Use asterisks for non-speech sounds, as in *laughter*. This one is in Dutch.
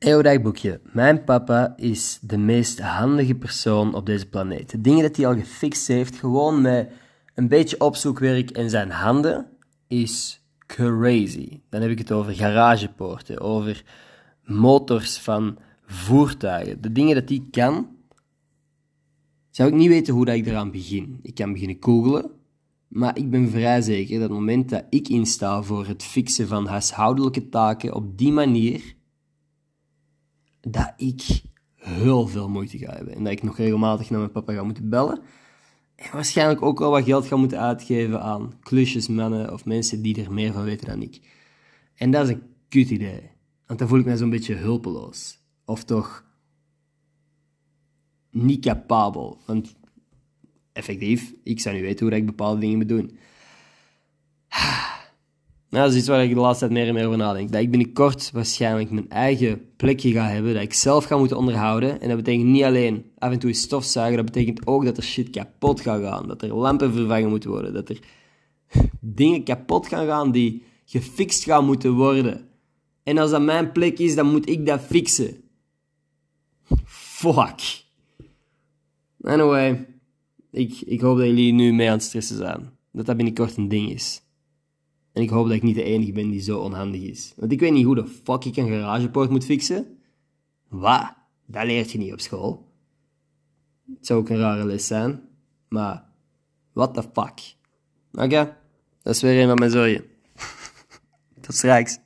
Eeuwdagboekje. Mijn papa is de meest handige persoon op deze planeet. De dingen dat hij al gefixt heeft, gewoon met een beetje opzoekwerk en zijn handen, is crazy. Dan heb ik het over garagepoorten, over motors van voertuigen. De dingen dat hij kan, zou ik niet weten hoe dat ik eraan begin. Ik kan beginnen googlen, maar ik ben vrij zeker dat het moment dat ik insta voor het fixen van huishoudelijke taken op die manier dat ik heel veel moeite ga hebben. En dat ik nog regelmatig naar mijn papa ga moeten bellen. En waarschijnlijk ook wel wat geld ga moeten uitgeven aan klusjesmannen of mensen die er meer van weten dan ik. En dat is een kut idee. Want dan voel ik me zo'n beetje hulpeloos. Of toch niet capabel. Want effectief, ik zou niet weten hoe ik bepaalde dingen moet doen. Nou, dat is iets waar ik de laatste tijd meer en meer over nadenk. Dat ik binnenkort waarschijnlijk mijn eigen plekje ga hebben, dat ik zelf ga moeten onderhouden. En dat betekent niet alleen af en toe stofzuigen, dat betekent ook dat er shit kapot gaat gaan. Dat er lampen vervangen moeten worden, dat er *laughs* dingen kapot gaan gaan die gefixt gaan moeten worden. En als dat mijn plek is, dan moet ik dat fixen. Fuck. Anyway, ik, ik hoop dat jullie nu mee aan het stressen zijn. Dat dat binnenkort een ding is. En ik hoop dat ik niet de enige ben die zo onhandig is. Want ik weet niet hoe de fuck ik een garagepoort moet fixen. Wat? Dat leert je niet op school. Het zou ook een rare les zijn. Maar, what the fuck. Oké, dat is weer een van mijn zorgen. *laughs* Tot straks.